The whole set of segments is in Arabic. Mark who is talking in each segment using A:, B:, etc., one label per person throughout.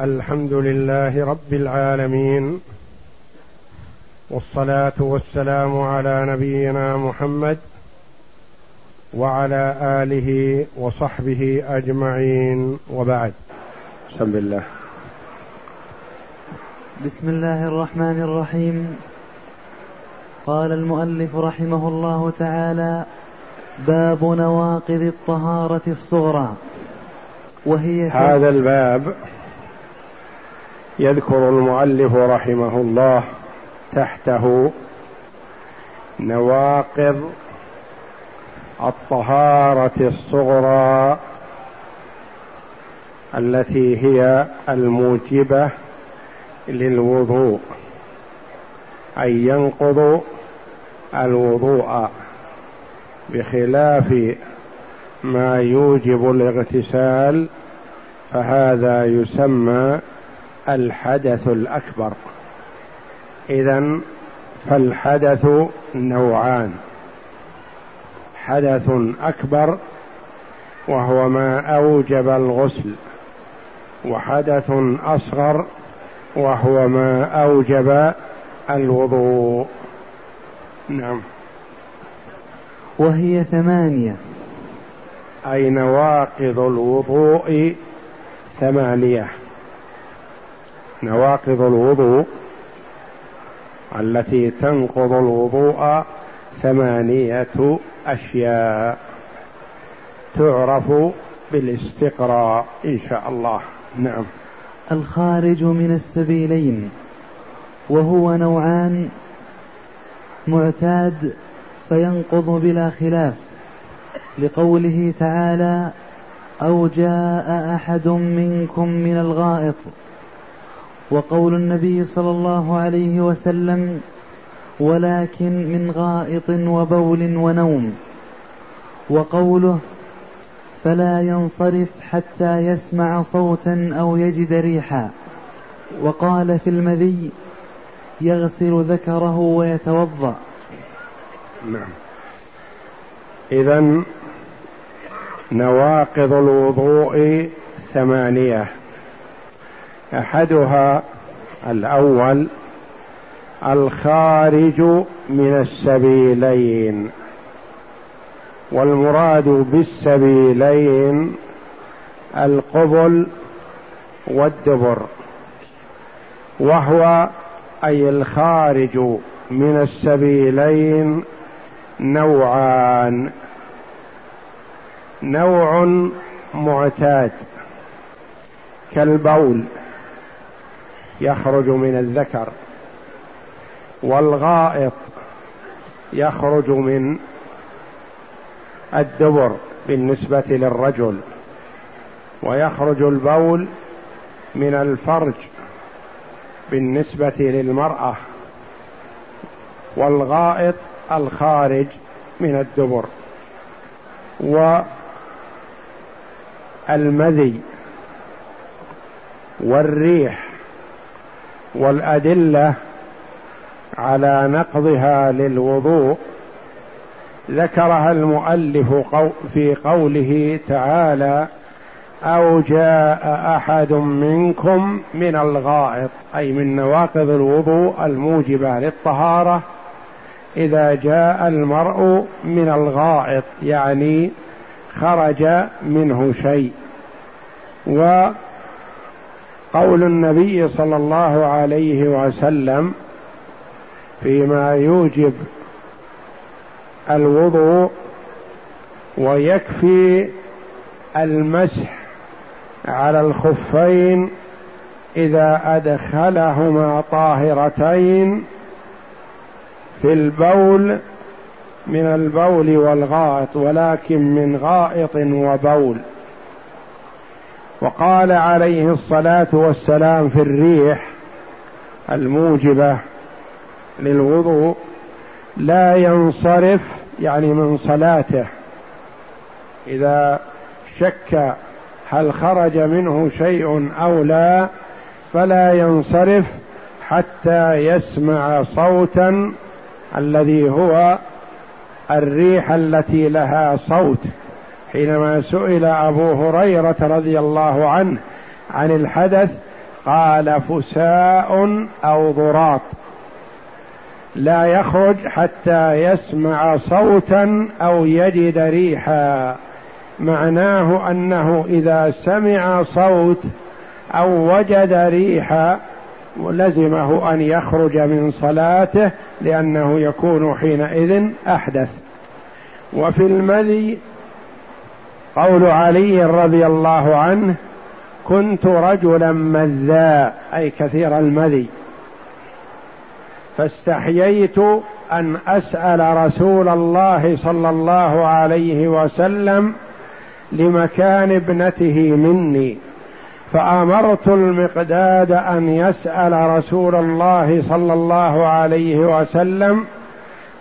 A: الحمد لله رب العالمين والصلاة والسلام على نبينا محمد وعلى آله وصحبه أجمعين وبعد. بسم الله
B: بسم الله الرحمن الرحيم. قال المؤلف رحمه الله تعالى باب نواقض الطهارة الصغرى
A: وهي هذا الباب يذكر المؤلف رحمه الله تحته نواقض الطهارة الصغرى التي هي الموجبة للوضوء أي ينقض الوضوء بخلاف ما يوجب الاغتسال فهذا يسمى الحدث الأكبر. اذا فالحدث نوعان. حدث أكبر وهو ما أوجب الغسل وحدث أصغر وهو ما أوجب الوضوء. نعم.
B: وهي ثمانية.
A: أي نواقض الوضوء ثمانية. نواقض الوضوء التي تنقض الوضوء ثمانية أشياء تعرف بالاستقراء إن شاء الله. نعم.
B: الخارج من السبيلين وهو نوعان معتاد فينقض بلا خلاف لقوله تعالى أو جاء أحد منكم من الغائط وقول النبي صلى الله عليه وسلم ولكن من غائط وبول ونوم. وقوله فلا ينصرف حتى يسمع صوتا أو يجد ريحا. وقال في المذي يغسل ذكره ويتوضأ.
A: نعم. اذا نواقض الوضوء ثمانية. أحدها الأول الخارج من السبيلين والمراد بالسبيلين القبل والدبر وهو أي الخارج من السبيلين نوعان. نوع معتاد كالبول. يخرج من الذكر والغائط يخرج من الدبر بالنسبة للرجل ويخرج البول من الفرج بالنسبة للمرأة والغائط الخارج من الدبر والمذي والريح والأدلة على نقضها للوضوء ذكرها المؤلف في قوله تعالى أو جاء أحد منكم من الغائط أي من نواقض الوضوء الموجبة للطهارة إذا جاء المرء من الغائط يعني خرج منه شيء و قول النبي صلى الله عليه وسلم فيما يوجب الوضوء ويكفي المسح على الخفين إذا أدخلهما طاهرتين في البول من البول والغائط ولكن من غائط وبول. وقال عليه الصلاة والسلام في الريح الموجبة للوضوء لا ينصرف يعني من صلاته. إذا شك هل خرج منه شيء أو لا فلا ينصرف حتى يسمع صوتا الذي هو الريح التي لها صوت. حينما سئل أبو هريرة رضي الله عنه عن الحدث قال فساء أو ضراط. لا يخرج حتى يسمع صوتا أو يجد ريحا. معناه أنه إذا سمع صوت أو وجد ريحا لزمه أن يخرج من صلاته لأنه يكون حينئذ أحدث. وفي المذي قول علي رضي الله عنه كنت رجلا مذاء أي كثير المذي. فاستحييت أن أسأل رسول الله صلى الله عليه وسلم لمكان ابنته مني. فأمرت المقداد أن يسأل رسول الله صلى الله عليه وسلم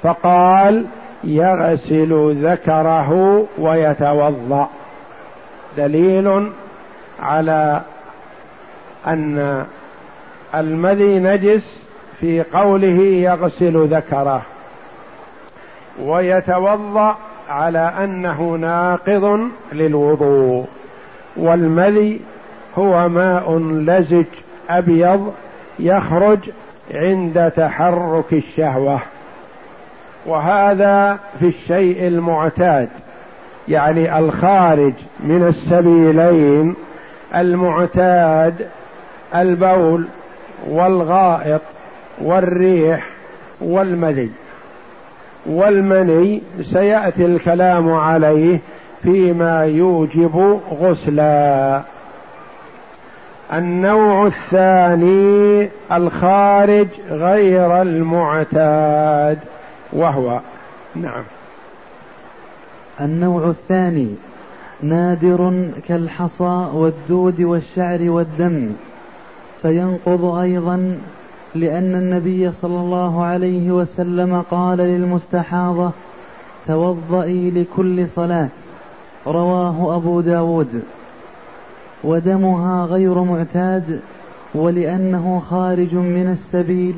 A: فقال يغسل ذكره ويتوضأ. دليل على أن المذي نجس في قوله يغسل ذكره ويتوضأ على أنه ناقض للوضوء والمذي هو ماء لزج أبيض يخرج عند تحرك الشهوة. وهذا في الشيء المعتاد يعني الخارج من السبيلين المعتاد البول والغائط والريح والمذي. والمني سيأتي الكلام عليه فيما يوجب غسلا. النوع الثاني الخارج غير المعتاد. وهو نعم.
B: النوع الثاني نادر كالحصى والدود والشعر والدم. فينقض أيضا لأن النبي صلى الله عليه وسلم قال للمستحاضة توضئي لكل صلاة. رواه أبو داود. ودمها غير معتاد ولأنه خارج من السبيل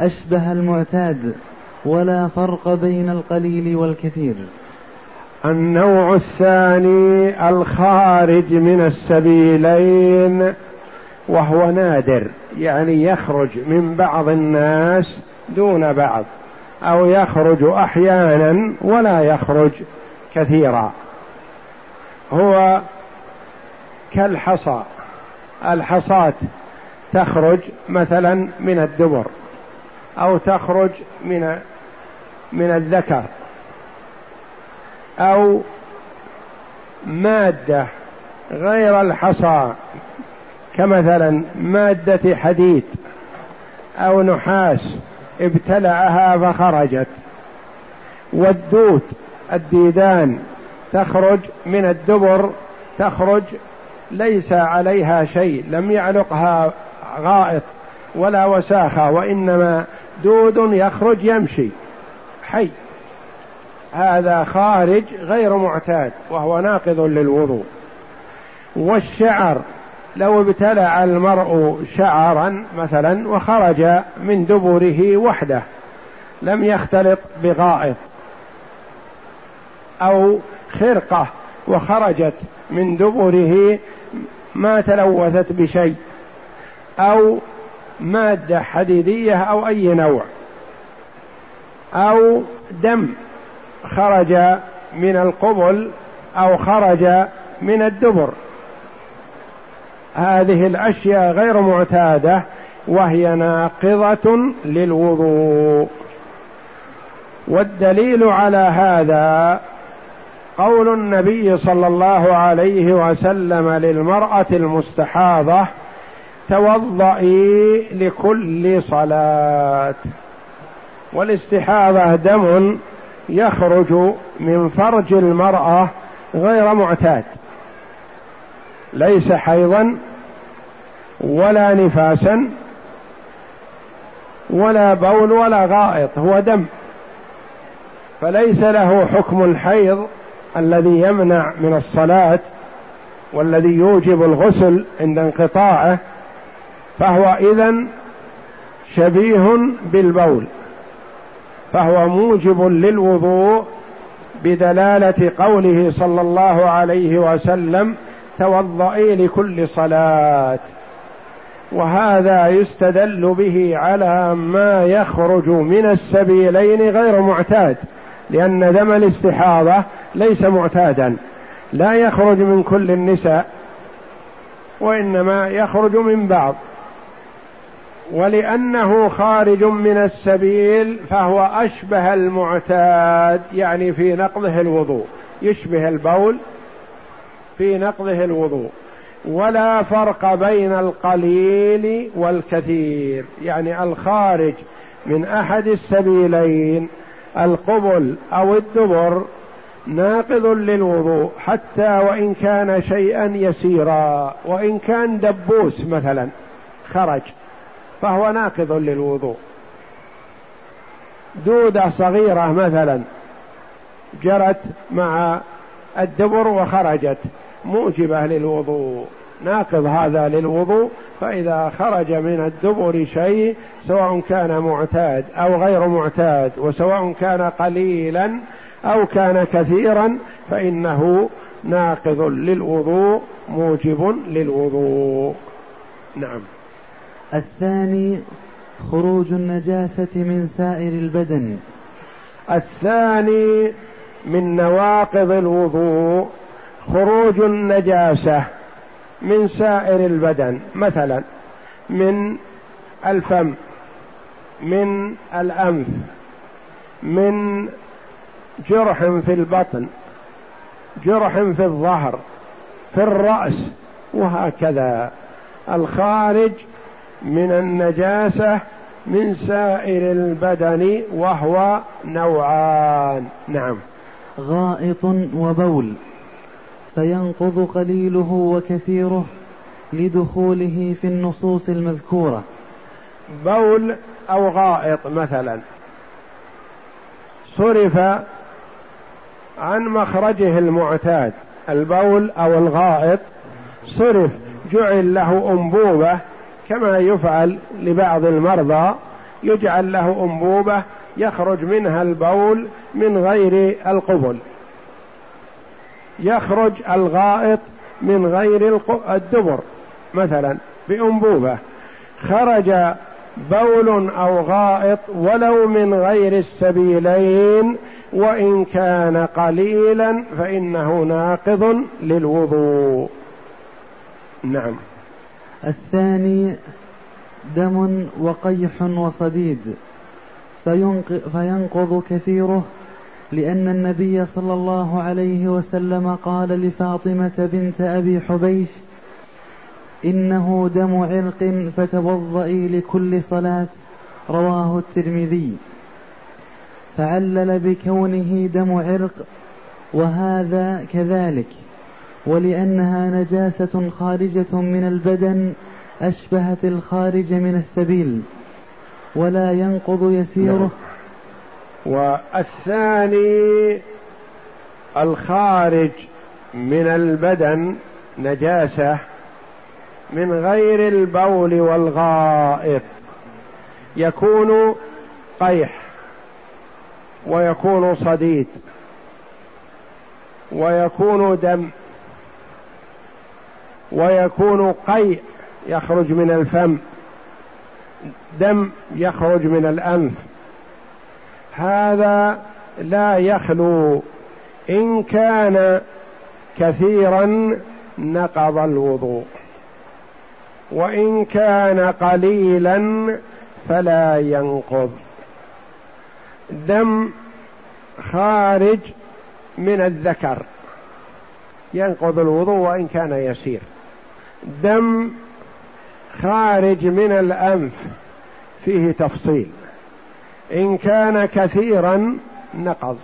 B: أشبه المعتاد. ولا فرق بين القليل والكثير.
A: النوع الثاني الخارج من السبيلين وهو نادر يعني يخرج من بعض الناس دون بعض أو يخرج أحيانا ولا يخرج كثيرا. هو كالحصى الحصاة تخرج مثلا من الدبر أو تخرج من من الذكر أو مادة غير الحصى كمثلا مادة حديد أو نحاس ابتلعها فخرجت. والدود الديدان تخرج من الدبر تخرج ليس عليها شيء لم يعلقها غائط ولا وساخة وإنما دود يخرج يمشي. حي. هذا خارج غير معتاد وهو ناقض للوضوء. والشعر لو ابتلع المرء شعرا مثلا وخرج من دبره وحده لم يختلط بغائط أو خرقة وخرجت من دبره ما تلوثت بشيء أو مادة حديدية أو أي نوع. أو دم خرج من القبل أو خرج من الدبر. هذه الأشياء غير معتادة وهي ناقضة للوضوء. والدليل على هذا قول النبي صلى الله عليه وسلم للمرأة المستحاضة توضئي لكل صلاة. والاستحاضة دم يخرج من فرج المرأة غير معتاد. ليس حيضا ولا نفاسا ولا بول ولا غائط هو دم. فليس له حكم الحيض الذي يمنع من الصلاة والذي يوجب الغسل عند انقطاعه فهو اذا شبيه بالبول. فهو موجب للوضوء بدلالة قوله صلى الله عليه وسلم توضئي لكل صلاة. وهذا يستدل به على ما يخرج من السبيلين غير معتاد لأن دم الاستحاضة ليس معتادا. لا يخرج من كل النساء وإنما يخرج من بعض. ولأنه خارج من السبيل فهو أشبه المعتاد يعني في نقضه الوضوء يشبه البول في نقضه الوضوء. ولا فرق بين القليل والكثير يعني الخارج من أحد السبيلين القبل أو الدبر ناقض للوضوء حتى وإن كان شيئا يسيرا وإن كان دبوس مثلا خرج. فهو ناقض للوضوء. دودة صغيرة مثلا جرت مع الدبر وخرجت موجبة للوضوء. ناقض هذا للوضوء فإذا خرج من الدبر شيء سواء كان معتاد أو غير معتاد وسواء كان قليلا أو كان كثيرا فإنه ناقض للوضوء موجب للوضوء. نعم.
B: الثاني خروج النجاسة من سائر البدن.
A: الثاني من نواقض الوضوء خروج النجاسة من سائر البدن. مثلا من الفم من الأنف من جرح في البطن جرح في الظهر في الرأس وهكذا. الخارج من النجاسة من سائر البدن وهو نوعان. نعم.
B: غائط وبول فينقض قليله وكثيره لدخوله في النصوص المذكورة.
A: بول أو غائط مثلا. صرف عن مخرجه المعتاد. البول أو الغائط صرف جعل له أنبوبة كما يفعل لبعض المرضى يجعل له أنبوبة يخرج منها البول من غير القبل. يخرج الغائط من غير الدبر مثلا بأنبوبة. خرج بول أو غائط ولو من غير السبيلين وإن كان قليلا فإنه ناقض للوضوء. نعم.
B: الثاني دم وقيح وصديد. فينقض كثيره لأن النبي صلى الله عليه وسلم قال لفاطمة بنت أبي حبيش إنه دم عرق فتوضئي لكل صلاة رواه الترمذي. فعلل بكونه دم عرق وهذا كذلك. ولأنها نجاسة خارجة من البدن أشبهت الخارج من السبيل ولا ينقض يسيره.
A: والثاني الخارج من البدن نجاسة من غير البول والغائط يكون قيح ويكون صديد ويكون دم ويكون قيء يخرج من الفم دم يخرج من الأنف. هذا لا يخلو. إن كان كثيرا نقض الوضوء وإن كان قليلا فلا ينقض. دم خارج من الذكر ينقض الوضوء وإن كان يسير. دم خارج من الأنف فيه تفصيل. إن كان كثيرا نقض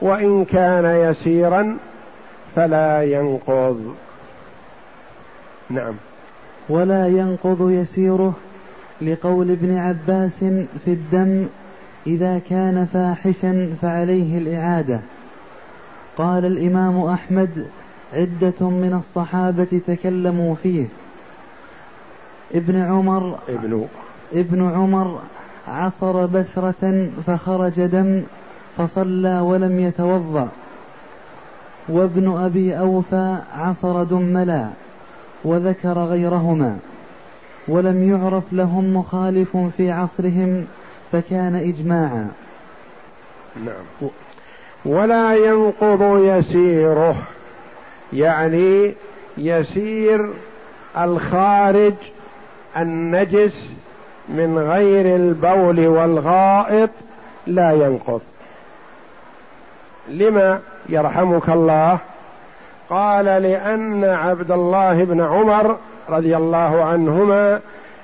A: وإن كان يسيرا فلا ينقض. نعم.
B: ولا ينقض يسيره لقول ابن عباس في الدم إذا كان فاحشا فعليه الإعادة. قال الإمام أحمد عدة من الصحابة تكلموا فيه. ابن عمر
A: ابن
B: ابن عمر عصر بثرة فخرج دم فصلى ولم يتوضأ. وابن أبي أوفى عصر دملا وذكر غيرهما. ولم يعرف لهم مخالف في عصرهم فكان إجماعا.
A: نعم. ولا ينقض يسيره. يعني يسير الخارج النجس من غير البول والغائط لا ينقض. لما يرحمك الله؟ قال لأن عبد الله بن عمر رضي الله عنهما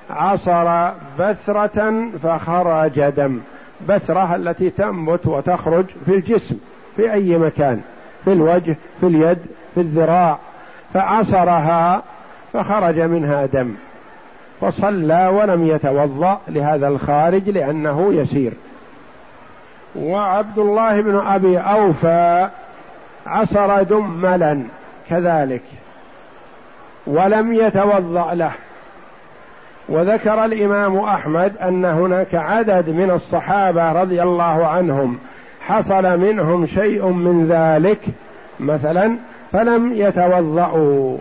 A: عصر بثرة فخرج دم. بثرة التي تنبت وتخرج في الجسم في أي مكان؟ في الوجه في اليد في الذراع فعصرها فخرج منها دم فصلى ولم يتوضأ لهذا الخارج لأنه يسير. وعبد الله بن أبي أوفى عصر دملا كذلك ولم يتوضأ له. وذكر الإمام أحمد أن هناك عدد من الصحابة رضي الله عنهم حصل منهم شيء من ذلك مثلا فلم يتوضأوا.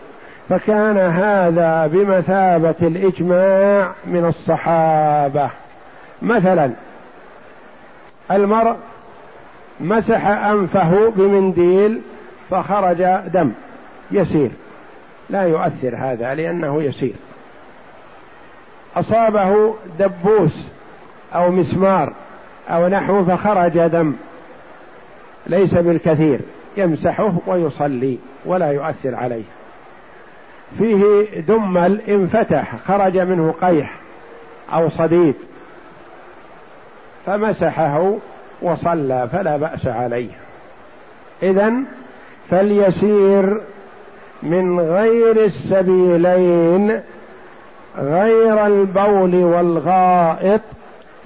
A: فكان هذا بمثابة الإجماع من الصحابة. مثلا المرء مسح أنفه بمنديل فخرج دم يسير. لا يؤثر هذا لأنه يسير. أصابه دبوس أو مسمار أو نحو فخرج دم. ليس بالكثير. يمسحه ويصلي ولا يؤثر عليه. فيه دمل انفتح خرج منه قيح أو صديد فمسحه وصلى فلا بأس عليه. اذا فليسير من غير السبيلين غير البول والغائط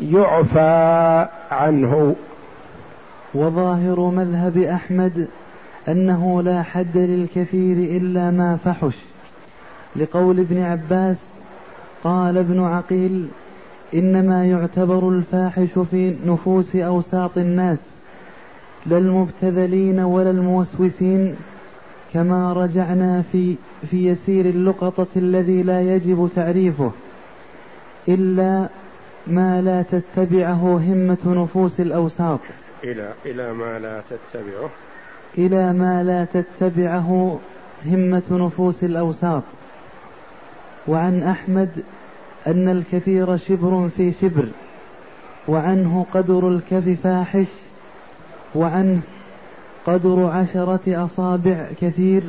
A: يعفى عنه.
B: وظاهر مذهب أحمد أنه لا حد للكثير إلا ما فحش. لقول ابن عباس قال ابن عقيل إنما يعتبر الفاحش في نفوس أوساط الناس لا المبتذلين ولا الموسوسين كما رجعنا في في يسير اللقطة الذي لا يجب تعريفه إلا ما لا تتبعه همة نفوس الأوساط.
A: إلى إلى ما لا تتبعه.
B: إلى ما لا تتبعه همة نفوس الأوساط. وعن أحمد أن الكثير شبر في شبر وعنه قدر الكف فاحش وعنه قدر عشرة أصابع كثير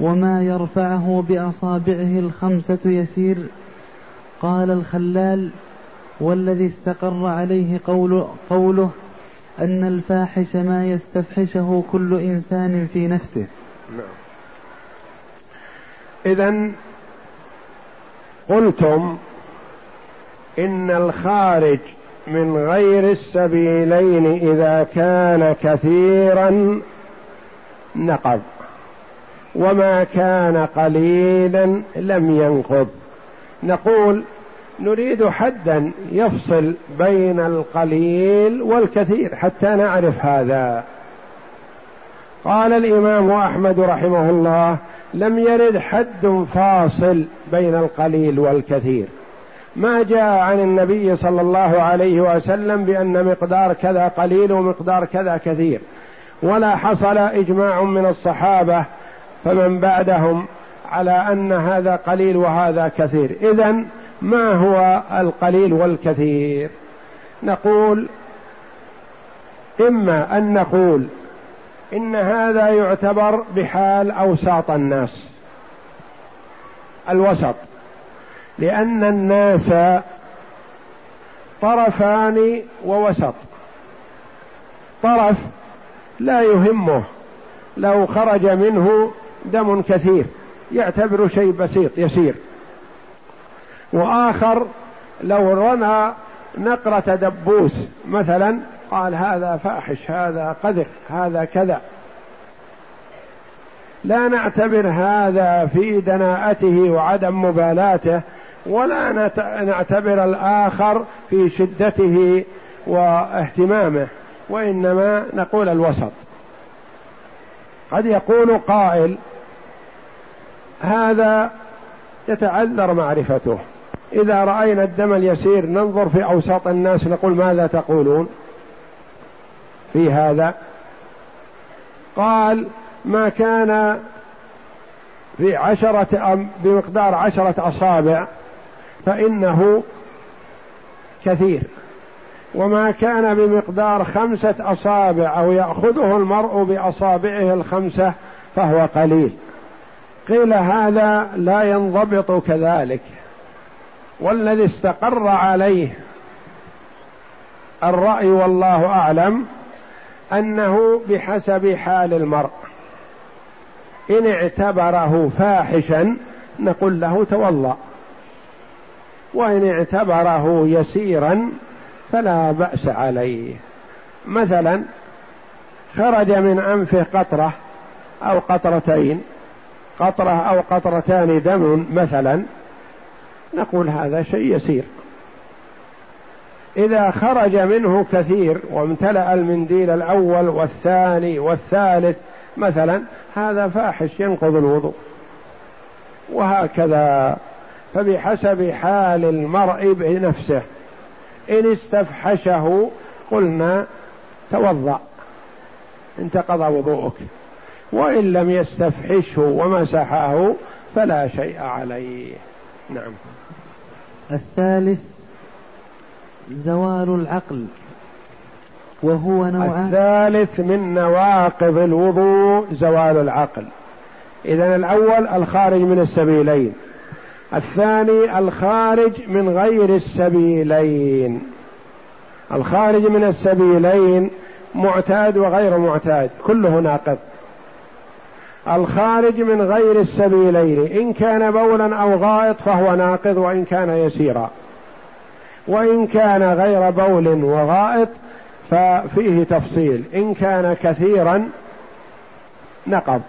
B: وما يرفعه بأصابعه الخمسة يسير. قال الخلال والذي استقر عليه قول قوله أن الفاحش ما يستفحشه كل إنسان في نفسه. نعم.
A: إذا قلتم إن الخارج من غير السبيلين إذا كان كثيرا نقض وما كان قليلا لم ينقض. نقول نريد حدا يفصل بين القليل والكثير حتى نعرف هذا. قال الإمام أحمد رحمه الله لم يرد حد فاصل بين القليل والكثير. ما جاء عن النبي صلى الله عليه وسلم بأن مقدار كذا قليل ومقدار كذا كثير ولا حصل إجماع من الصحابة فمن بعدهم على أن هذا قليل وهذا كثير. اذا ما هو القليل والكثير؟ نقول إما أن نقول إن هذا يعتبر بحال أوساط الناس الوسط لأن الناس طرفان ووسط. طرف لا يهمه لو خرج منه دم كثير يعتبر شيء بسيط يسير. وآخر لو رمى نقرة دبوس مثلا قال هذا فاحش هذا قذر هذا كذا. لا نعتبر هذا في دناءته وعدم مبالاته ولا نعتبر الآخر في شدته واهتمامه وإنما نقول الوسط. قد يقول قائل هذا يتعذر معرفته. إذا رأينا الدم اليسير ننظر في أوساط الناس نقول ماذا تقولون؟ في هذا. قال ما كان في عشرة بمقدار عشرة أصابع فإنه كثير. وما كان بمقدار خمسة أصابع أو يأخذه المرء بأصابعه الخمسة فهو قليل. قيل هذا لا ينضبط كذلك. والذي استقر عليه الرأي والله أعلم أنه بحسب حال المرء. إن اعتبره فاحشا نقول له توضأ وإن اعتبره يسيرا فلا بأس عليه. مثلا خرج من أنفه قطرة أو قطرتين قطرة أو قطرتان دم مثلا نقول هذا شيء يسير. إذا خرج منه كثير وامتلأ المنديل الأول والثاني والثالث مثلا هذا فاحش ينقض الوضوء. وهكذا فبحسب حال المرء بنفسه. إن استفحشه قلنا توضأ انتقض وضوءك. وإن لم يستفحشه ومسحه فلا شيء عليه. نعم.
B: الثالث زوال العقل وهو نوعان
A: الثالث من نواقض الوضوء زوال العقل. إذا الأول الخارج من السبيلين. الثاني الخارج من غير السبيلين. الخارج من السبيلين معتاد وغير معتاد كله ناقض. الخارج من غير السبيلين إن كان بولا أو غائط فهو ناقض وإن كان يسيرا. وإن كان غير بول وغائط ففيه تفصيل. إن كان كثيرا نقض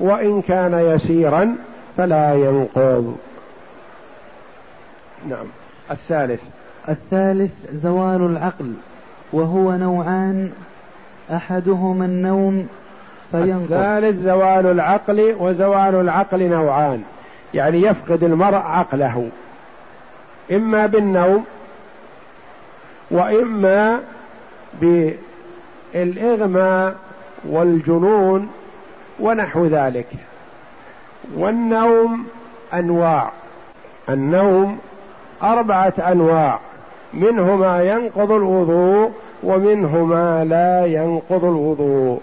A: وإن كان يسيرا فلا ينقض. نعم. الثالث.
B: الثالث زوال العقل وهو نوعان أحدهما النوم
A: الثالث زوال العقل وزوال العقل نوعان. يعني يفقد المرء عقله. إما بالنوم وإما بالإغماء والجنون ونحو ذلك. والنوم أنواع. النوم أربعة أنواع. منه ما ينقض الوضوء ومنه ما لا ينقض الوضوء.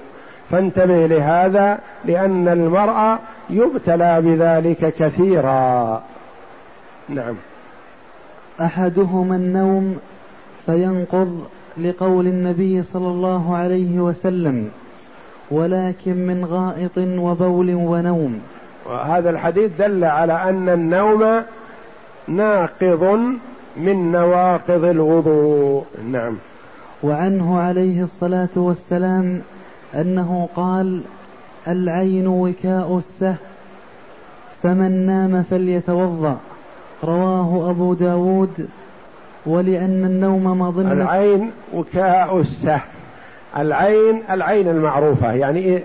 A: فانتبه لهذا لأن المرأة يبتلى بذلك كثيرا. نعم.
B: أحدهما النوم فينقض لقول النبي صلى الله عليه وسلم ولكن من غائط وبول ونوم.
A: وهذا الحديث دل على أن النوم ناقض من نواقض الوضوء. نعم.
B: وعنه عليه الصلاة والسلام أنه قال العين وكاء السه فمن نام فليتوضأ. رواه أبو داود ولأن النوم مظنة.
A: العين وكاء السه. العين العين المعروفة يعني إيه؟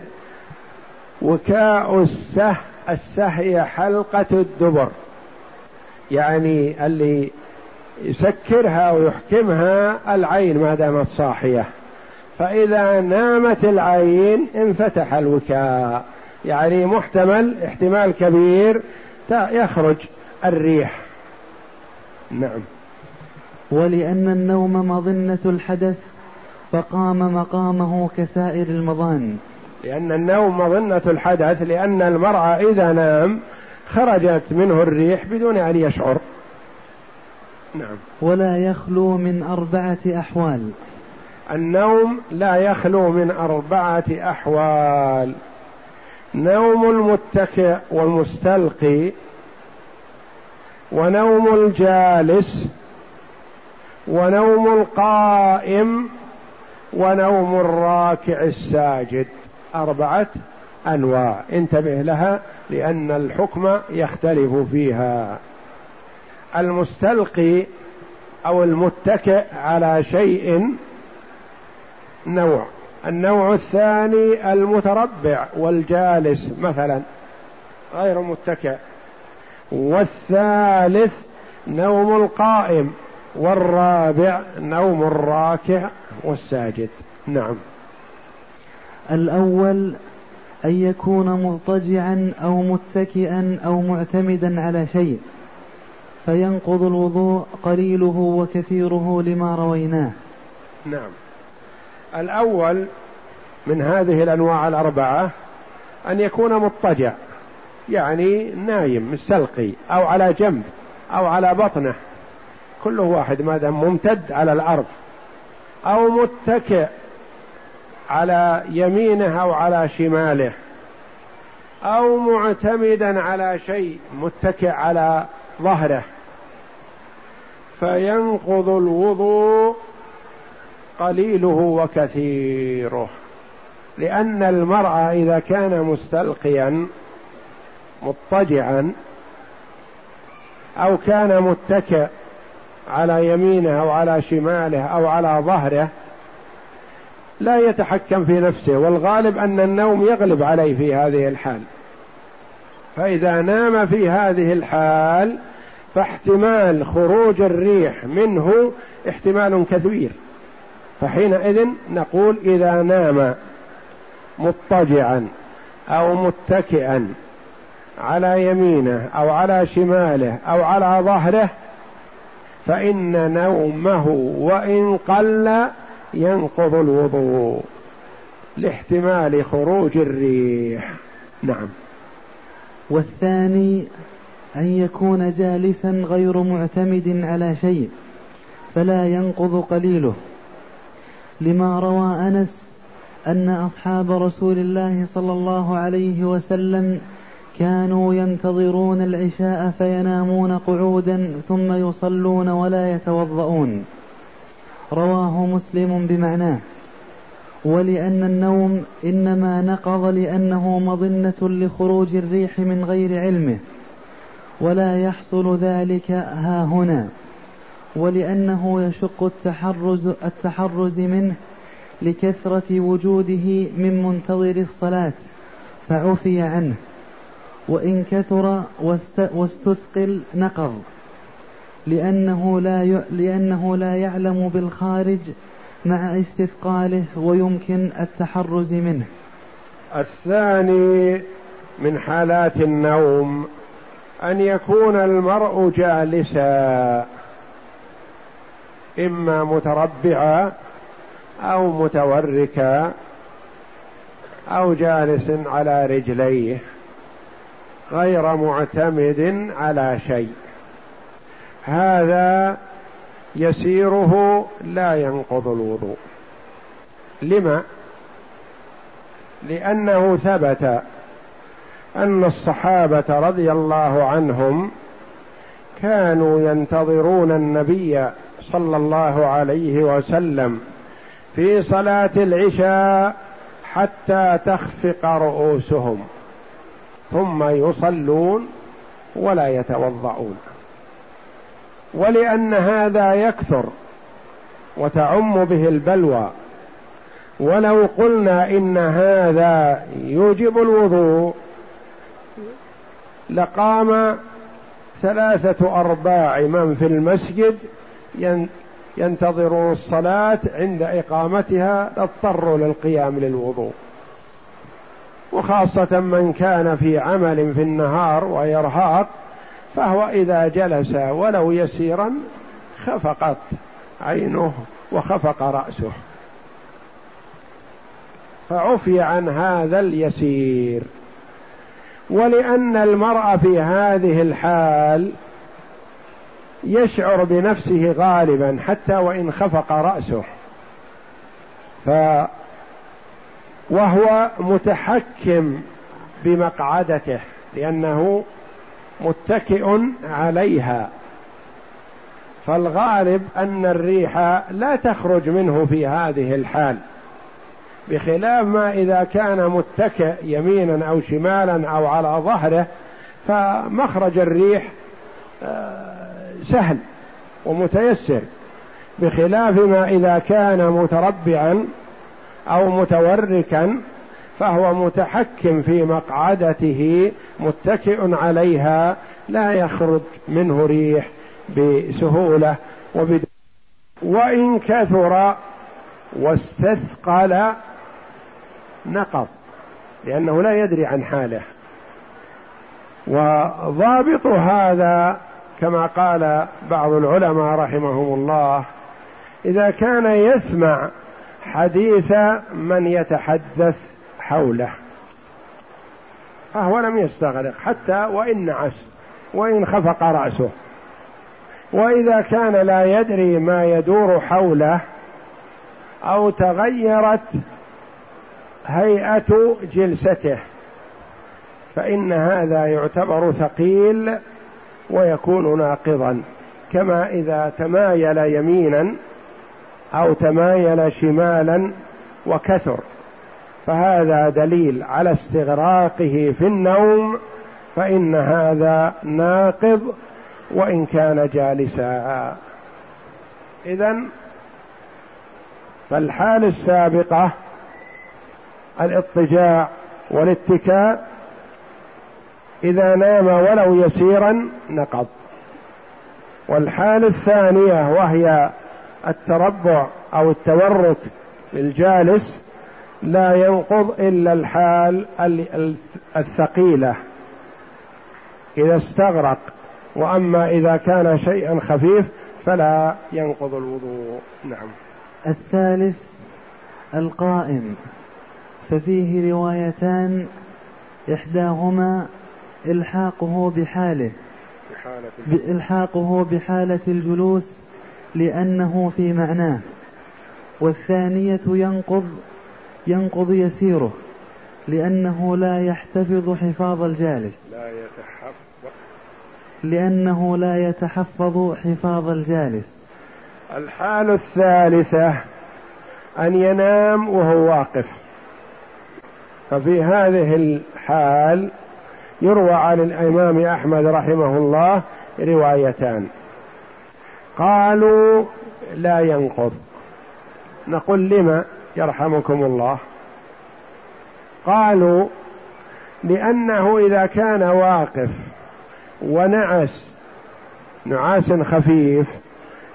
A: وكاء السه السه هي حلقة الدبر. يعني اللي يسكرها ويحكمها العين ما دامت صاحية. فإذا نامت العين انفتح الوكاء. يعني محتمل احتمال كبير يخرج الريح. نعم.
B: ولأن النوم مظنة الحدث فقام مقامه كسائر المظان.
A: لأن النوم مظنة الحدث لأن المرأة إذا نام خرجت منه الريح بدون أن يشعر.
B: نعم. ولا يخلو من أربعة أحوال.
A: النوم لا يخلو من أربعة أحوال. نوم المتكئ والمستلقي ونوم الجالس ونوم القائم ونوم الراكع الساجد. أربعة أنواع. انتبه لها لأن الحكم يختلف فيها. المستلقي أو المتكئ على شيء نوع. النوع الثاني المتربع والجالس مثلا غير متكئ. والثالث نوم القائم والرابع نوم الراكع والساجد. نعم.
B: الأول أن يكون مضطجعا أو متكئا أو معتمدا على شيء فينقض الوضوء قليله وكثيره لما رويناه.
A: نعم. الأول من هذه الأنواع الأربعة أن يكون مضطجع يعني نايم مستلقي أو على جنب أو على بطنه. كل واحد ما دام ممتد على الأرض أو متكئ على يمينه أو على شماله أو معتمدا على شيء متكئ على ظهره. فينقض الوضوء قليله وكثيره. لأن المرأة إذا كان مستلقيا مضطجعا أو كان متكئ على يمينه أو على شماله أو على ظهره لا يتحكم في نفسه والغالب أن النوم يغلب عليه في هذه الحال. فإذا نام في هذه الحال فاحتمال خروج الريح منه احتمال كثير. فحينئذ نقول إذا نام مضطجعا أو متكئا على يمينه أو على شماله أو على ظهره فإن نومه وإن قل ينقض الوضوء لاحتمال خروج الريح. نعم.
B: والثاني أن يكون جالسا غير معتمد على شيء فلا ينقض قليله. لما روى أنس أن أصحاب رسول الله صلى الله عليه وسلم كانوا ينتظرون العشاء فينامون قعودا ثم يصلون ولا يتوضؤون. رواه مسلم بمعناه. ولأن النوم إنما نقض لأنه مظنة لخروج الريح من غير علمه ولا يحصل ذلك ها هنا. ولأنه يشق التحرز التحرز منه لكثرة وجوده من منتظر الصلاة فعفي عنه وإن كثر واستثقل نقض لأنه لا لأنه لا يعلم بالخارج مع استثقاله ويمكن التحرز منه.
A: الثاني من حالات النوم أن يكون المرء جالسا إما متربعا أو متوركا أو جالس على رجليه غير معتمد على شيء. هذا يسيره لا ينقض الوضوء. لما؟ لأنه ثبت أن الصحابة رضي الله عنهم كانوا ينتظرون النبي صلى الله عليه وسلم في صلاة العشاء حتى تخفق رؤوسهم. ثم يصلون ولا يتوضؤون. ولأن هذا يكثر وتعم به البلوى. ولو قلنا إن هذا يوجب الوضوء لقام ثلاثة أرباع من في المسجد ينتظرون الصلاة عند إقامتها اضطروا للقيام للوضوء. وخاصة من كان في عمل في النهار وإرهاق فهو إذا جلس ولو يسيرا خفقت عينه وخفق رأسه. فعفي عن هذا اليسير. ولأن المرأة في هذه الحال يشعر بنفسه غالبا حتى وإن خفق رأسه. ف وهو متحكم بمقعدته لأنه متكئ عليها. فالغالب أن الريح لا تخرج منه في هذه الحال بخلاف ما إذا كان متكئ يمينا أو شمالا أو على ظهره فمخرج الريح آه سهل ومتيسر بخلاف ما إذا كان متربعا أو متوركا فهو متحكم في مقعدته متكئ عليها لا يخرج منه ريح بسهولة وبدون وإن كثر واستثقل نقض لأنه لا يدري عن حاله. وضابط هذا كما قال بعض العلماء رحمهم الله إذا كان يسمع حديث من يتحدث حوله فهو لم يستغرق حتى وإن نعس وإن خفق رأسه. وإذا كان لا يدري ما يدور حوله أو تغيرت هيئة جلسته فإن هذا يعتبر ثقيل ويكون ناقضا. كما إذا تمايل يمينا أو تمايل شمالا وكثر. فهذا دليل على استغراقه في النوم فإن هذا ناقض وإن كان جالسا. إذا فالحال السابقة الاضطجاع والاتكاء إذا نام ولو يسيرا نقض. والحال الثانية وهي التربع أو التورك للجالس لا ينقض إلا الحال الثقيلة. إذا استغرق وأما إذا كان شيئا خفيف فلا ينقض الوضوء. نعم.
B: الثالث القائم ففيه روايتان إحداهما إلحاقه بحاله. بحالة إلحاقه بحالة الجلوس لأنه في معناه. والثانية ينقض ينقض يسيره لأنه لا يحتفظ حفاظ الجالس. لا يتحفظ. لأنه لا يتحفظ حفاظ الجالس.
A: الحال الثالثة أن ينام وهو واقف. ففي هذه الحال يروى عن الإمام أحمد رحمه الله روايتان. قالوا لا ينقض. نقول لما يرحمكم الله؟ قالوا لأنه إذا كان واقف ونعس نعاس خفيف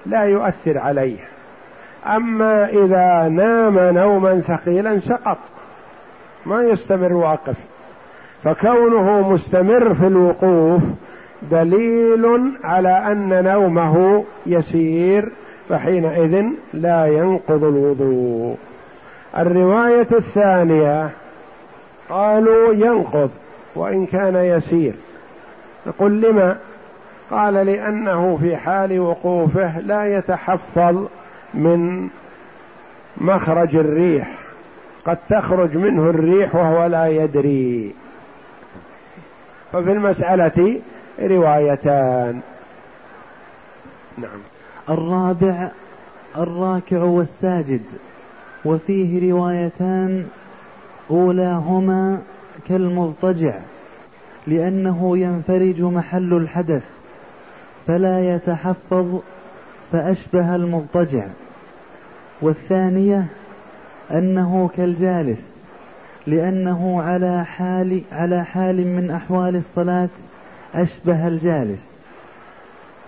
A: لا يؤثر عليه. أما إذا نام نوما ثقيلا سقط ما يستمر واقف. فكونه مستمر في الوقوف دليل على أن نومه يسير فحينئذ لا ينقض الوضوء. الرواية الثانية قالوا ينقض وإن كان يسير. نقول لما؟ قال لأنه في حال وقوفه لا يتحفظ من مخرج الريح. قد تخرج منه الريح وهو لا يدري. ففي المسألة روايتان.
B: نعم. الرابع الراكع والساجد. وفيه روايتان أولاهما كالمضطجع لأنه ينفرج محل الحدث فلا يتحفظ فأشبه المضطجع. والثانية أنه كالجالس. لأنه على حال على حال من أحوال الصلاة أشبه الجالس.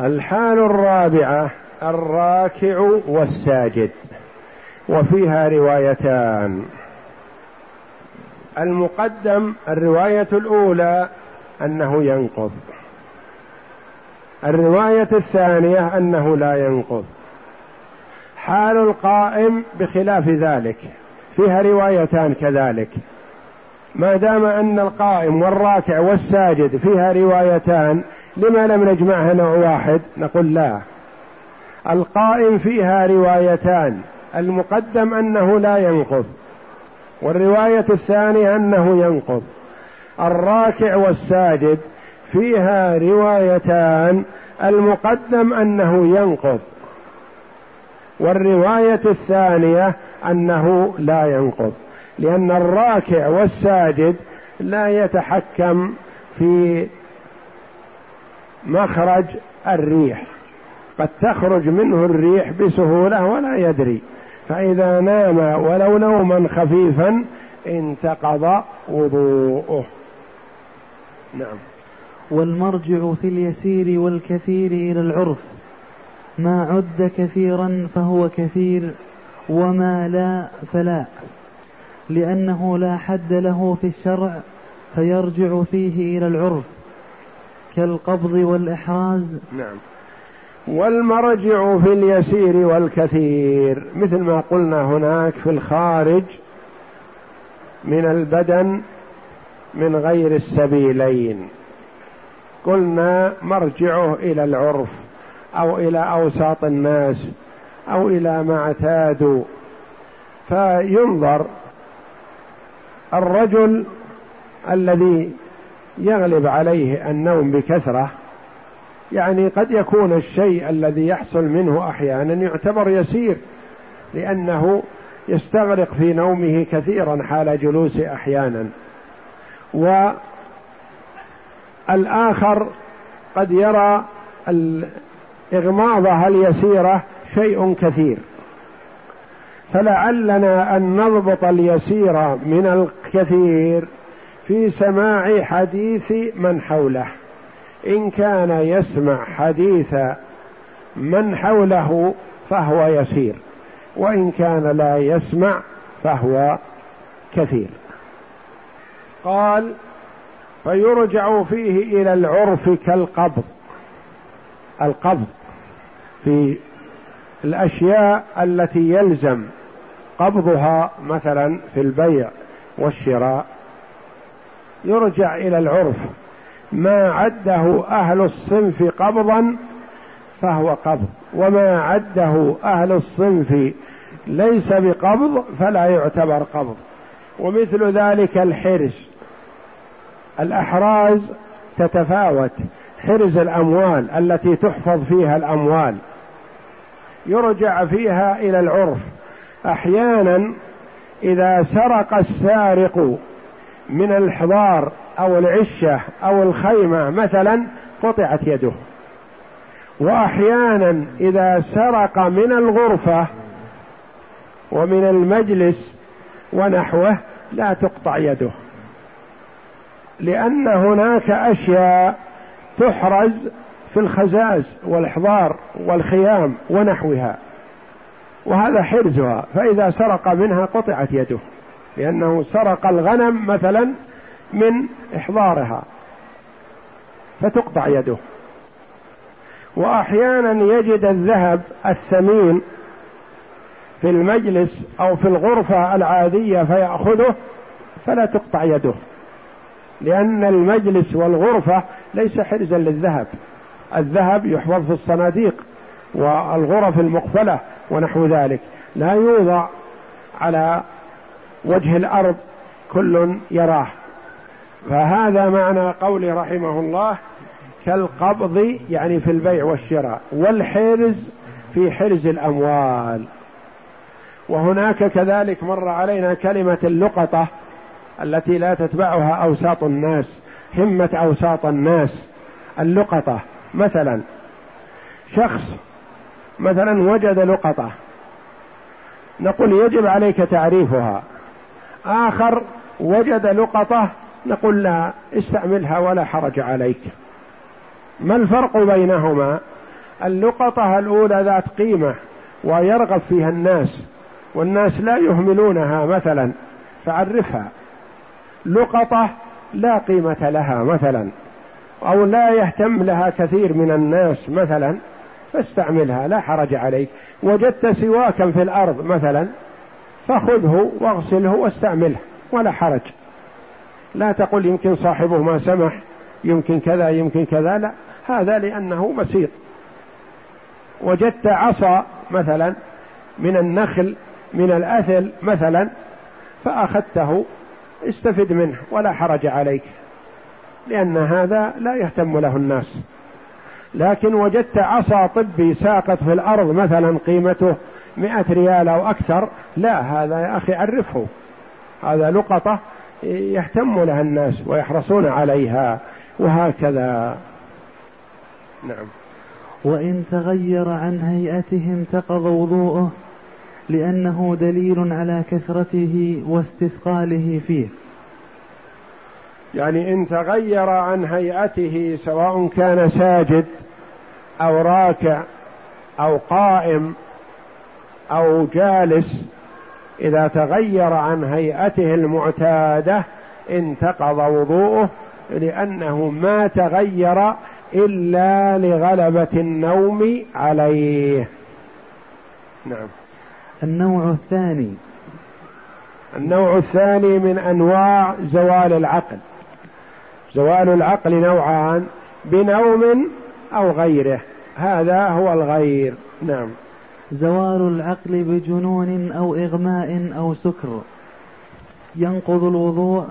A: الحال الرابعة الراكع والساجد وفيها روايتان. المقدم الرواية الأولى أنه ينقض. الرواية الثانية أنه لا ينقض. حال القائم بخلاف ذلك. فيها روايتان كذلك. ما دام أن القائم والراكع والساجد فيها روايتان لما لم نجمعها نوع واحد؟ نقول لا. القائم فيها روايتان. المقدم أنه لا ينقض. والرواية الثانية أنه ينقض. الراكع والساجد فيها روايتان. المقدم أنه ينقض. والرواية الثانية أنه لا ينقض لأن الراكع والساجد لا يتحكم في مخرج الريح قد تخرج منه الريح بسهولة ولا يدري فإذا نام ولو نوما خفيفا انتقض وضوءه.
B: نعم. والمرجع في اليسير والكثير إلى العرف. ما عد كثيرا فهو كثير وما لا فلا لأنه لا حد له في الشرع فيرجع فيه إلى العرف كالقبض والإحراز.
A: نعم. والمرجع في اليسير والكثير مثل ما قلنا هناك في الخارج من البدن من غير السبيلين. قلنا مرجعه إلى العرف. أو إلى أوساط الناس أو إلى ما اعتادوا. فينظر الرجل الذي يغلب عليه النوم بكثرة يعني قد يكون الشيء الذي يحصل منه أحيانا يعتبر يسير لأنه يستغرق في نومه كثيرا حال جلوس أحيانا. والآخر قد يرى الإغماضة اليسيرة شيء كثير. فلعلنا أن نضبط اليسير من الكثير في سماع حديث من حوله. إن كان يسمع حديث من حوله فهو يسير وإن كان لا يسمع فهو كثير. قال فيرجع فيه إلى العرف كالقبض. القبض. في الأشياء التي يلزم قبضها مثلا في البيع والشراء. يرجع إلى العرف. ما عده أهل الصنف قبضا فهو قبض. وما عده أهل الصنف ليس بقبض فلا يعتبر قبض. ومثل ذلك الحرز. الأحراز تتفاوت. حرز الأموال التي تحفظ فيها الأموال. يرجع فيها إلى العرف. أحيانا إذا سرق السارق من الحضار أو العشة أو الخيمة مثلا قطعت يده. وأحيانا إذا سرق من الغرفة ومن المجلس ونحوه لا تقطع يده. لأن هناك أشياء تحرز في الخزاز والإحضار والخيام ونحوها. وهذا حرزها فإذا سرق منها قطعت يده لأنه سرق الغنم مثلا من إحضارها فتقطع يده. وأحيانا يجد الذهب الثمين في المجلس أو في الغرفة العادية فيأخذه فلا تقطع يده لأن المجلس والغرفة ليس حرزا للذهب. الذهب يحفظ في الصناديق والغرف المقفلة ونحو ذلك. لا يوضع على وجه الأرض كل يراه. فهذا معنى قول رحمه الله كالقبض يعني في البيع والشراء والحرز في حرز الأموال. وهناك كذلك مر علينا كلمة اللقطة التي لا تتبعها أوساط الناس همة أوساط الناس اللقطة. مثلا شخص مثلا وجد لقطة نقول يجب عليك تعريفها. آخر وجد لقطة نقول لا استعملها ولا حرج عليك. ما الفرق بينهما؟ اللقطة الأولى ذات قيمة ويرغب فيها الناس والناس لا يهملونها مثلا فعرفها. لقطة لا قيمة لها مثلا. أو لا يهتم لها كثير من الناس مثلا فاستعملها لا حرج عليك. وجدت سواكا في الأرض مثلا فخذه واغسله واستعمله ولا حرج. لا تقل يمكن صاحبه ما سمح يمكن كذا يمكن كذا لا. هذا لأنه بسيط. وجدت عصا مثلا من النخل من الأثل مثلا فأخذته استفد منه ولا حرج عليك. لأن هذا لا يهتم له الناس. لكن وجدت عصا طبي ساقط في الأرض مثلا قيمته مئة ريال أو أكثر. لا هذا يا أخي عرفه. هذا لقطة يهتم لها الناس ويحرصون عليها وهكذا. نعم.
B: وإن تغير عن هيئته انتقض وضوءه لأنه دليل على كثرته واستثقاله فيه.
A: يعني إن تغير عن هيئته سواء كان ساجد أو راكع أو قائم أو جالس إذا تغير عن هيئته المعتادة انتقض وضوءه لأنه ما تغير إلا لغلبة النوم عليه. نعم.
B: النوع الثاني.
A: النوع الثاني من أنواع زوال العقل. زوال العقل نوعان بنوم أو غيره. هذا هو الغير. نعم.
B: زوال العقل بجنون أو إغماء أو سكر. ينقض الوضوء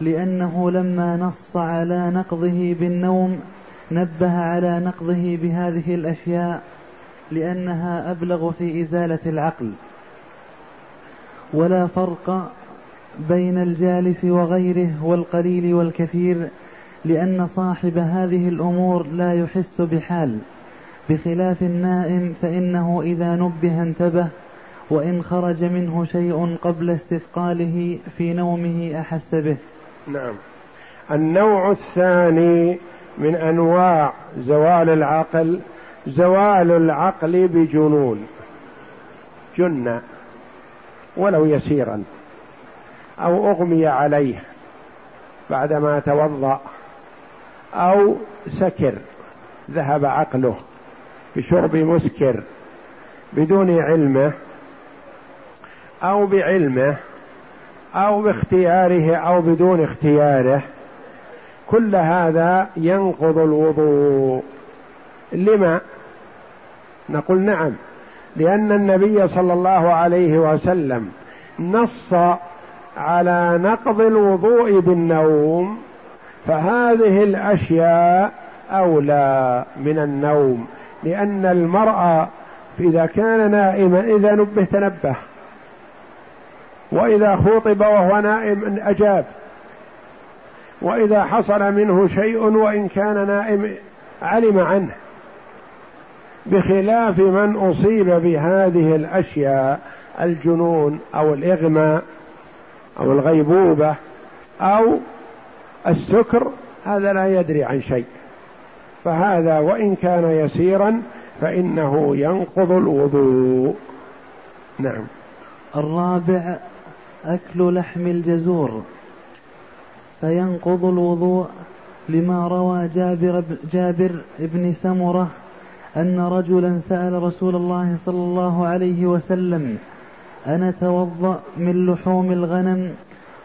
B: لأنه لما نص على نقضه بالنوم نبه على نقضه بهذه الأشياء لأنها أبلغ في إزالة العقل. ولا فرق بين الجالس وغيره والقليل والكثير لأن صاحب هذه الأمور لا يحس بحال بخلاف النائم فإنه إذا نبه انتبه وإن خرج منه شيء قبل استثقاله في نومه أحس به.
A: نعم. النوع الثاني من أنواع زوال العقل زوال العقل بجنون جن ولو يسيرا. أو أغمي عليه بعدما توضأ أو سكر ذهب عقله بشرب مسكر بدون علمه أو بعلمه أو باختياره أو بدون اختياره كل هذا ينقض الوضوء لما؟ نقول نعم لأن النبي صلى الله عليه وسلم نص على نقض الوضوء بالنوم فهذه الأشياء أولى من النوم لأن المرأة إذا كان نائما إذا نبه تنبه وإذا خوطب وهو نائم أجاب وإذا حصل منه شيء وإن كان نائم علم عنه بخلاف من أصيب بهذه الأشياء الجنون أو الإغماء. أو الغيبوبة أو السكر هذا لا يدري عن شيء. فهذا وإن كان يسيرا فإنه ينقض الوضوء. نعم.
B: الرابع أكل لحم الجزور فينقض الوضوء لما روى جابر جابر بن سمرة أن رجلا سأل رسول الله صلى الله عليه وسلم أنا توضأ من لحوم الغنم.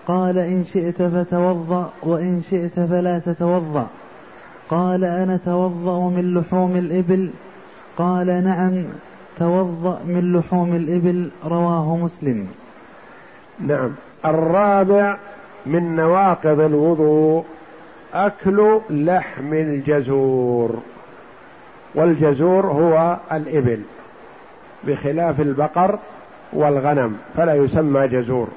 B: قال إن شئت فتوضأ وإن شئت فلا تتوضأ. قال أنا توضأ من لحوم الإبل. قال نعم توضأ من لحوم الإبل رواه مسلم.
A: نعم. الرابع من نواقض الوضوء أكل لحم الجزور. والجزور هو الإبل بخلاف البقر والغنم فلا يسمى جزور.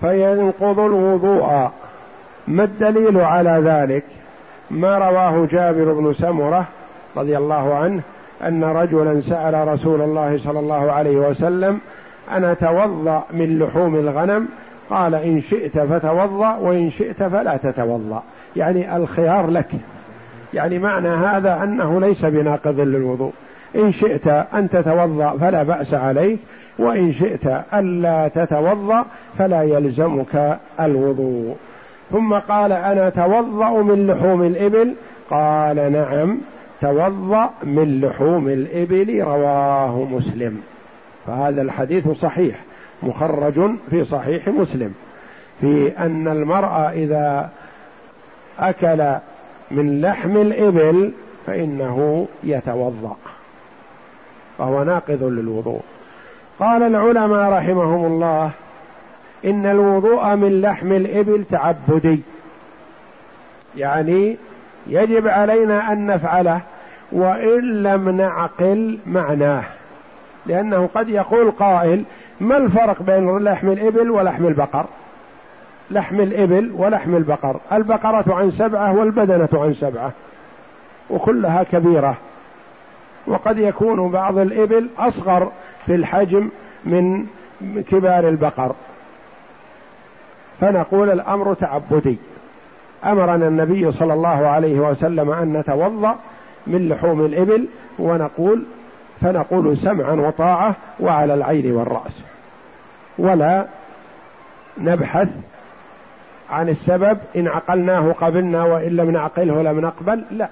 A: فينقض الوضوء ما الدليل على ذلك؟ ما رواه جابر بن سمرة رضي الله عنه أن رجلا سأل رسول الله صلى الله عليه وسلم أنا توضا من لحوم الغنم؟ قال إن شئت فتوضأ وإن شئت فلا تتوضأ. يعني الخيار لك. يعني معنى هذا أنه ليس بناقض للوضوء. إن شئت أن تتوضأ فلا بأس عليك وإن شئت ألا تتوضأ فلا يلزمك الوضوء. ثم قال أنا توضأ من لحوم الإبل؟ قال نعم توضأ من لحوم الإبل رواه مسلم. فهذا الحديث صحيح مخرج في صحيح مسلم. في أن المرأة إذا أكل من لحم الإبل فإنه يتوضأ. فهو ناقض للوضوء. قال العلماء رحمهم الله إن الوضوء من لحم الإبل تعبدي. يعني يجب علينا أن نفعله وإن لم نعقل معناه. لأنه قد يقول قائل ما الفرق بين لحم الإبل ولحم البقر؟ لحم الإبل ولحم البقر. البقرة عن سبعة والبدنة عن سبعة وكلها كبيرة. وقد يكون بعض الإبل أصغر في الحجم من كبار البقر. فنقول الأمر تعبدي. أمرنا النبي صلى الله عليه وسلم أن نتوضأ من لحوم الإبل ونقول فنقول سمعا وطاعة وعلى العين والرأس. ولا نبحث عن السبب إن عقلناه قبلنا وإن لم نعقله لم نقبل لا.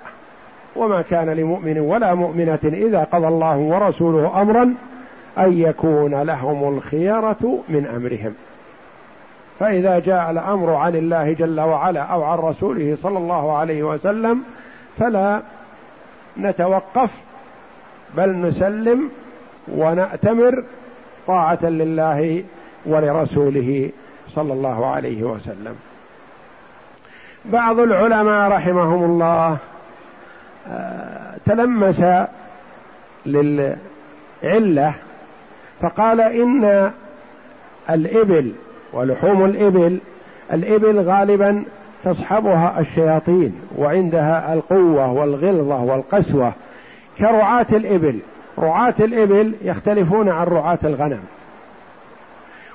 A: وما كان لمؤمن ولا مؤمنة إذا قضى الله ورسوله أمرا أن يكون لهم الخيرة من أمرهم. فإذا جاء الأمر عن الله جل وعلا أو عن رسوله صلى الله عليه وسلم فلا نتوقف بل نسلم ونأتمر طاعة لله ولرسوله صلى الله عليه وسلم. بعض العلماء رحمهم الله تلمس للعلة فقال إن الإبل ولحوم الإبل الإبل غالبا تصحبها الشياطين وعندها القوة والغلظة والقسوة كرعاة الإبل. رعاة الإبل يختلفون عن رعاة الغنم.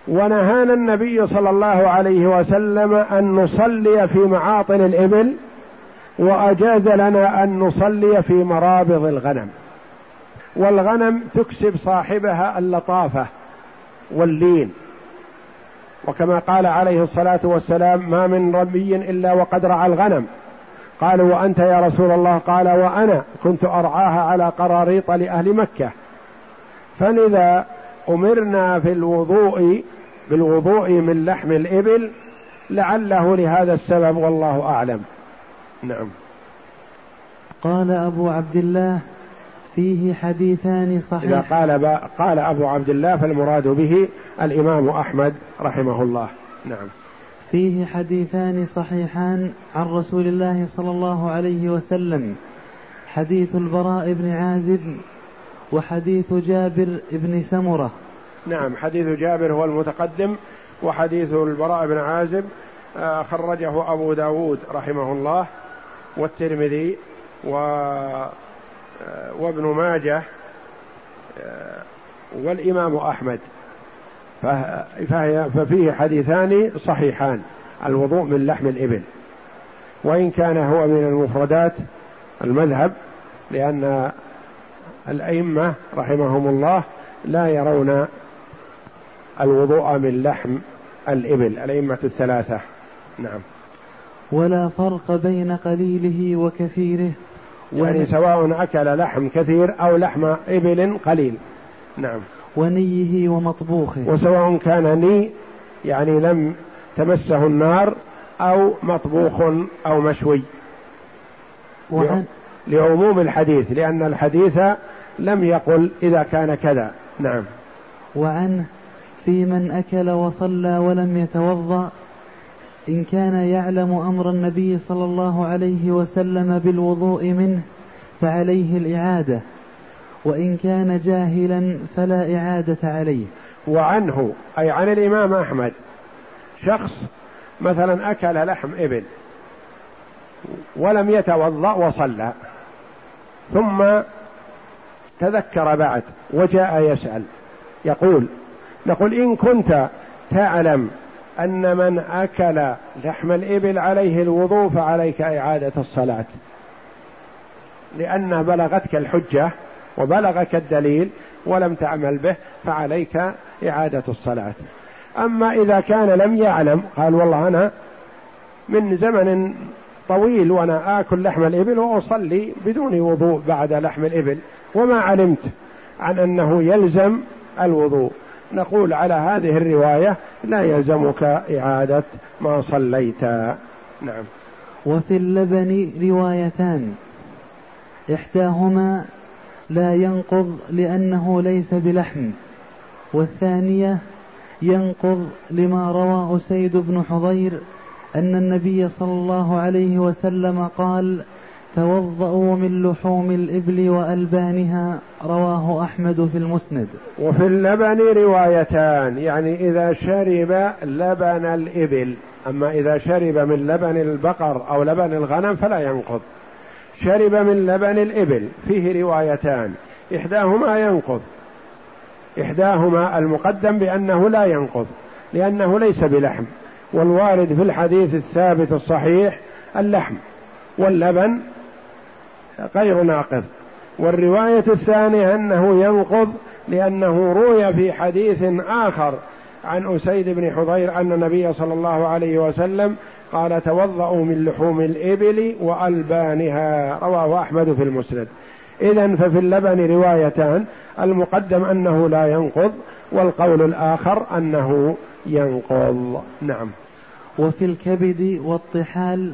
A: ونهانا النبي صلى الله عليه وسلم أن نصلي في معاطن الإبل وأجاز لنا أن نصلي في مرابض الغنم. والغنم تكسب صاحبها اللطافة واللين. وكما قال عليه الصلاة والسلام ما من ربي إلا وقد رعى الغنم. قالوا وأنت يا رسول الله؟ قال وأنا كنت أرعاها على قراريط لأهل مكة. فلذا أمرنا في الوضوء بالوضوء من لحم الإبل لعله لهذا السبب والله أعلم. نعم.
B: قال أبو عبد الله فيه حديثان صحيح.
A: إذا قال قال أبو عبد الله فالمراد به الإمام أحمد رحمه الله. نعم.
B: فيه حديثان صحيحان عن رسول الله صلى الله عليه وسلم. حديث البراء بن عازب وحديث جابر بن سمرة.
A: نعم حديث جابر هو المتقدم وحديث البراء بن عازب آه، خرجه أبو داود رحمه الله. والترمذي و آه، وابن ماجه آه، والإمام أحمد. فهي ففيه حديثان صحيحان الوضوء من لحم الإبل. وإن كان هو من المفردات المذهب لأن الأئمة رحمهم الله لا يرون الوضوء من لحم الإبل الأئمة الثلاثة. نعم.
B: ولا فرق بين قليله وكثيره.
A: يعني سواء أكل لحم كثير أو لحم إبل قليل. نعم.
B: ونيه ومطبوخه.
A: وسواء كان ني يعني لم تمسه النار أو مطبوخ أو مشوي. وعن لعموم الحديث لأن الحديث لم يقل إذا كان كذا. نعم.
B: وعنه في من أكل وصلى ولم يتوضأ إن كان يعلم أمر النبي صلى الله عليه وسلم بالوضوء منه فعليه الإعادة وإن كان جاهلا فلا إعادة عليه.
A: وعنه أي عن الإمام أحمد شخص مثلا أكل لحم إبل ولم يتوضأ وصلى ثم تذكر بعد وجاء يسأل يقول نقول إن كنت تعلم أن من أكل لحم الإبل عليه الوضوء فعليك إعادة الصلاة. لأن بلغتك الحجة وبلغك الدليل ولم تعمل به فعليك إعادة الصلاة. أما إذا كان لم يعلم قال والله أنا من زمن طويل وأنا آكل لحم الإبل وأصلي بدون وضوء بعد لحم الإبل وما علمت عن أنه يلزم الوضوء. نقول على هذه الرواية لا يلزمك إعادة ما صليت. نعم.
B: وفي اللبن روايتان. إحداهما لا ينقض لأنه ليس بلحم والثانية ينقض لما رواه سيد بن حضير أن النبي صلى الله عليه وسلم قال توضأوا من لحوم الإبل وألبانها رواه أحمد في المسند.
A: وفي اللبن روايتان يعني إذا شرب لبن الإبل أما إذا شرب من لبن البقر أو لبن الغنم فلا ينقض. شرب من لبن الإبل فيه روايتان. إحداهما ينقض. إحداهما المقدم بأنه لا ينقض لأنه ليس بلحم. والوارد في الحديث الثابت الصحيح اللحم واللبن غير ناقض والرواية الثانية أنه ينقض لأنه روي في حديث آخر عن أسيد بن حضير أن النبي صلى الله عليه وسلم قال توضأوا من لحوم الإبل وألبانها رواه أحمد في المسند. إذا ففي اللبن روايتان المقدم أنه لا ينقض والقول الآخر أنه ينقض. نعم.
B: وفي الكبد والطحال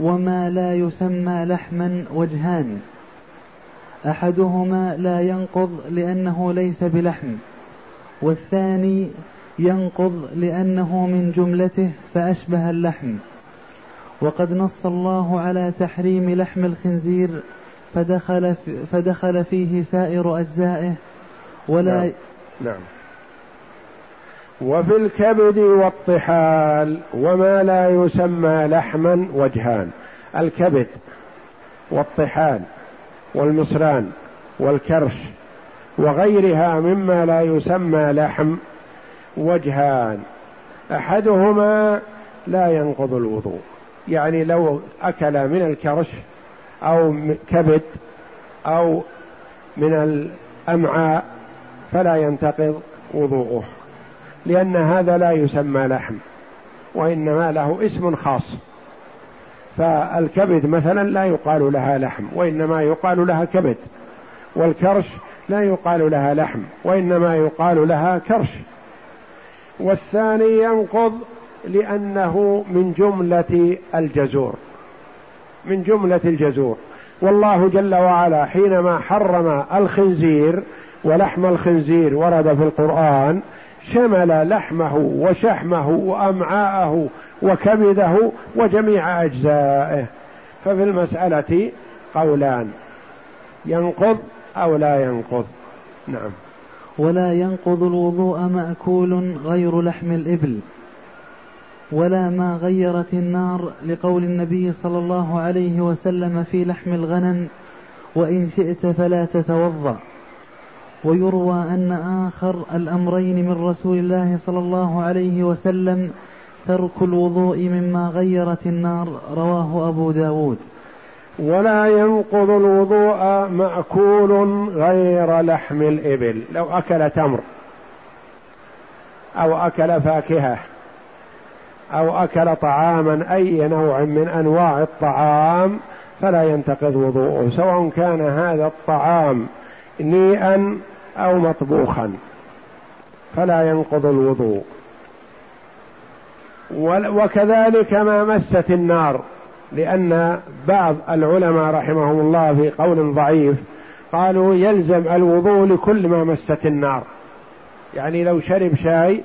B: وما لا يسمى لحما وجهان. أحدهما لا ينقض لأنه ليس بلحم والثاني ينقض لأنه من جملته فأشبه اللحم. وقد نص الله على تحريم لحم الخنزير فدخل فدخل فيه سائر أجزائه ولا
A: نعم, نعم. وفي الكبد والطحال وما لا يسمى لحما وجهان. الكبد والطحال والمصران والكرش وغيرها مما لا يسمى لحم وجهان. أحدهما لا ينقض الوضوء. يعني لو أكل من الكرش أو كبد أو من الأمعاء فلا ينتقض وضوءه. لأن هذا لا يسمى لحم وإنما له اسم خاص. فالكبد مثلا لا يقال لها لحم وإنما يقال لها كبد والكرش لا يقال لها لحم وإنما يقال لها كرش. والثاني ينقض لأنه من جملة الجزور من جملة الجزور. والله جل وعلا حينما حرم الخنزير ولحم الخنزير ورد في القرآن شمل لحمه وشحمه وأمعاءه وكبده وجميع أجزائه. ففي المسألة قولان ينقض أو لا ينقض؟ نعم.
B: ولا ينقض الوضوء مأكول غير لحم الإبل ولا ما غيرت النار لقول النبي صلى الله عليه وسلم في لحم الغنم وإن شئت فلا تتوضأ. ويروى أن آخر الأمرين من رسول الله صلى الله عليه وسلم ترك الوضوء مما غيرت النار رواه أبو داود.
A: ولا ينقض الوضوء مأكول غير لحم الإبل. لو أكل تمر أو أكل فاكهة أو أكل طعاما أي نوع من أنواع الطعام فلا ينتقض وضوءه. سواء كان هذا الطعام نيئا أو مطبوخا فلا ينقض الوضوء. وكذلك ما مست النار لأن بعض العلماء رحمهم الله في قول ضعيف قالوا يلزم الوضوء لكل ما مست النار. يعني لو شرب شاي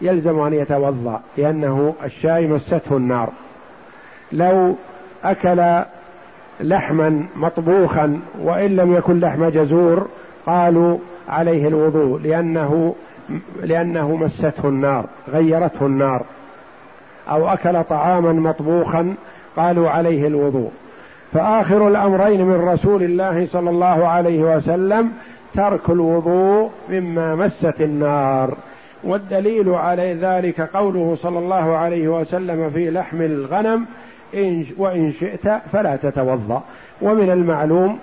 A: يلزم أن يتوضأ لأنه الشاي مسته النار. لو أكل لحما مطبوخا وإن لم يكن لحم جزور قالوا عليه الوضوء لأنه لأنه مسته النار غيرته النار أو أكل طعاما مطبوخا قالوا عليه الوضوء. فآخر الأمرين من رسول الله صلى الله عليه وسلم ترك الوضوء مما مست النار. والدليل على ذلك قوله صلى الله عليه وسلم في لحم الغنم إن وإن شئت فلا تتوضأ. ومن المعلوم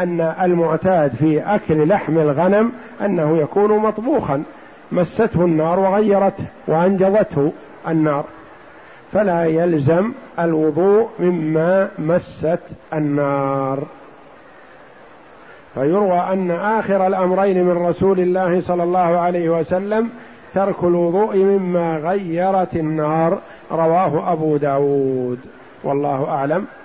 A: أن المعتاد في أكل لحم الغنم أنه يكون مطبوخا. مسته النار وغيرته وأنجضته النار. فلا يلزم الوضوء مما مست النار. فيروى أن آخر الأمرين من رسول الله صلى الله عليه وسلم ترك الوضوء مما غيرت النار. رواه أبو داود. والله أعلم.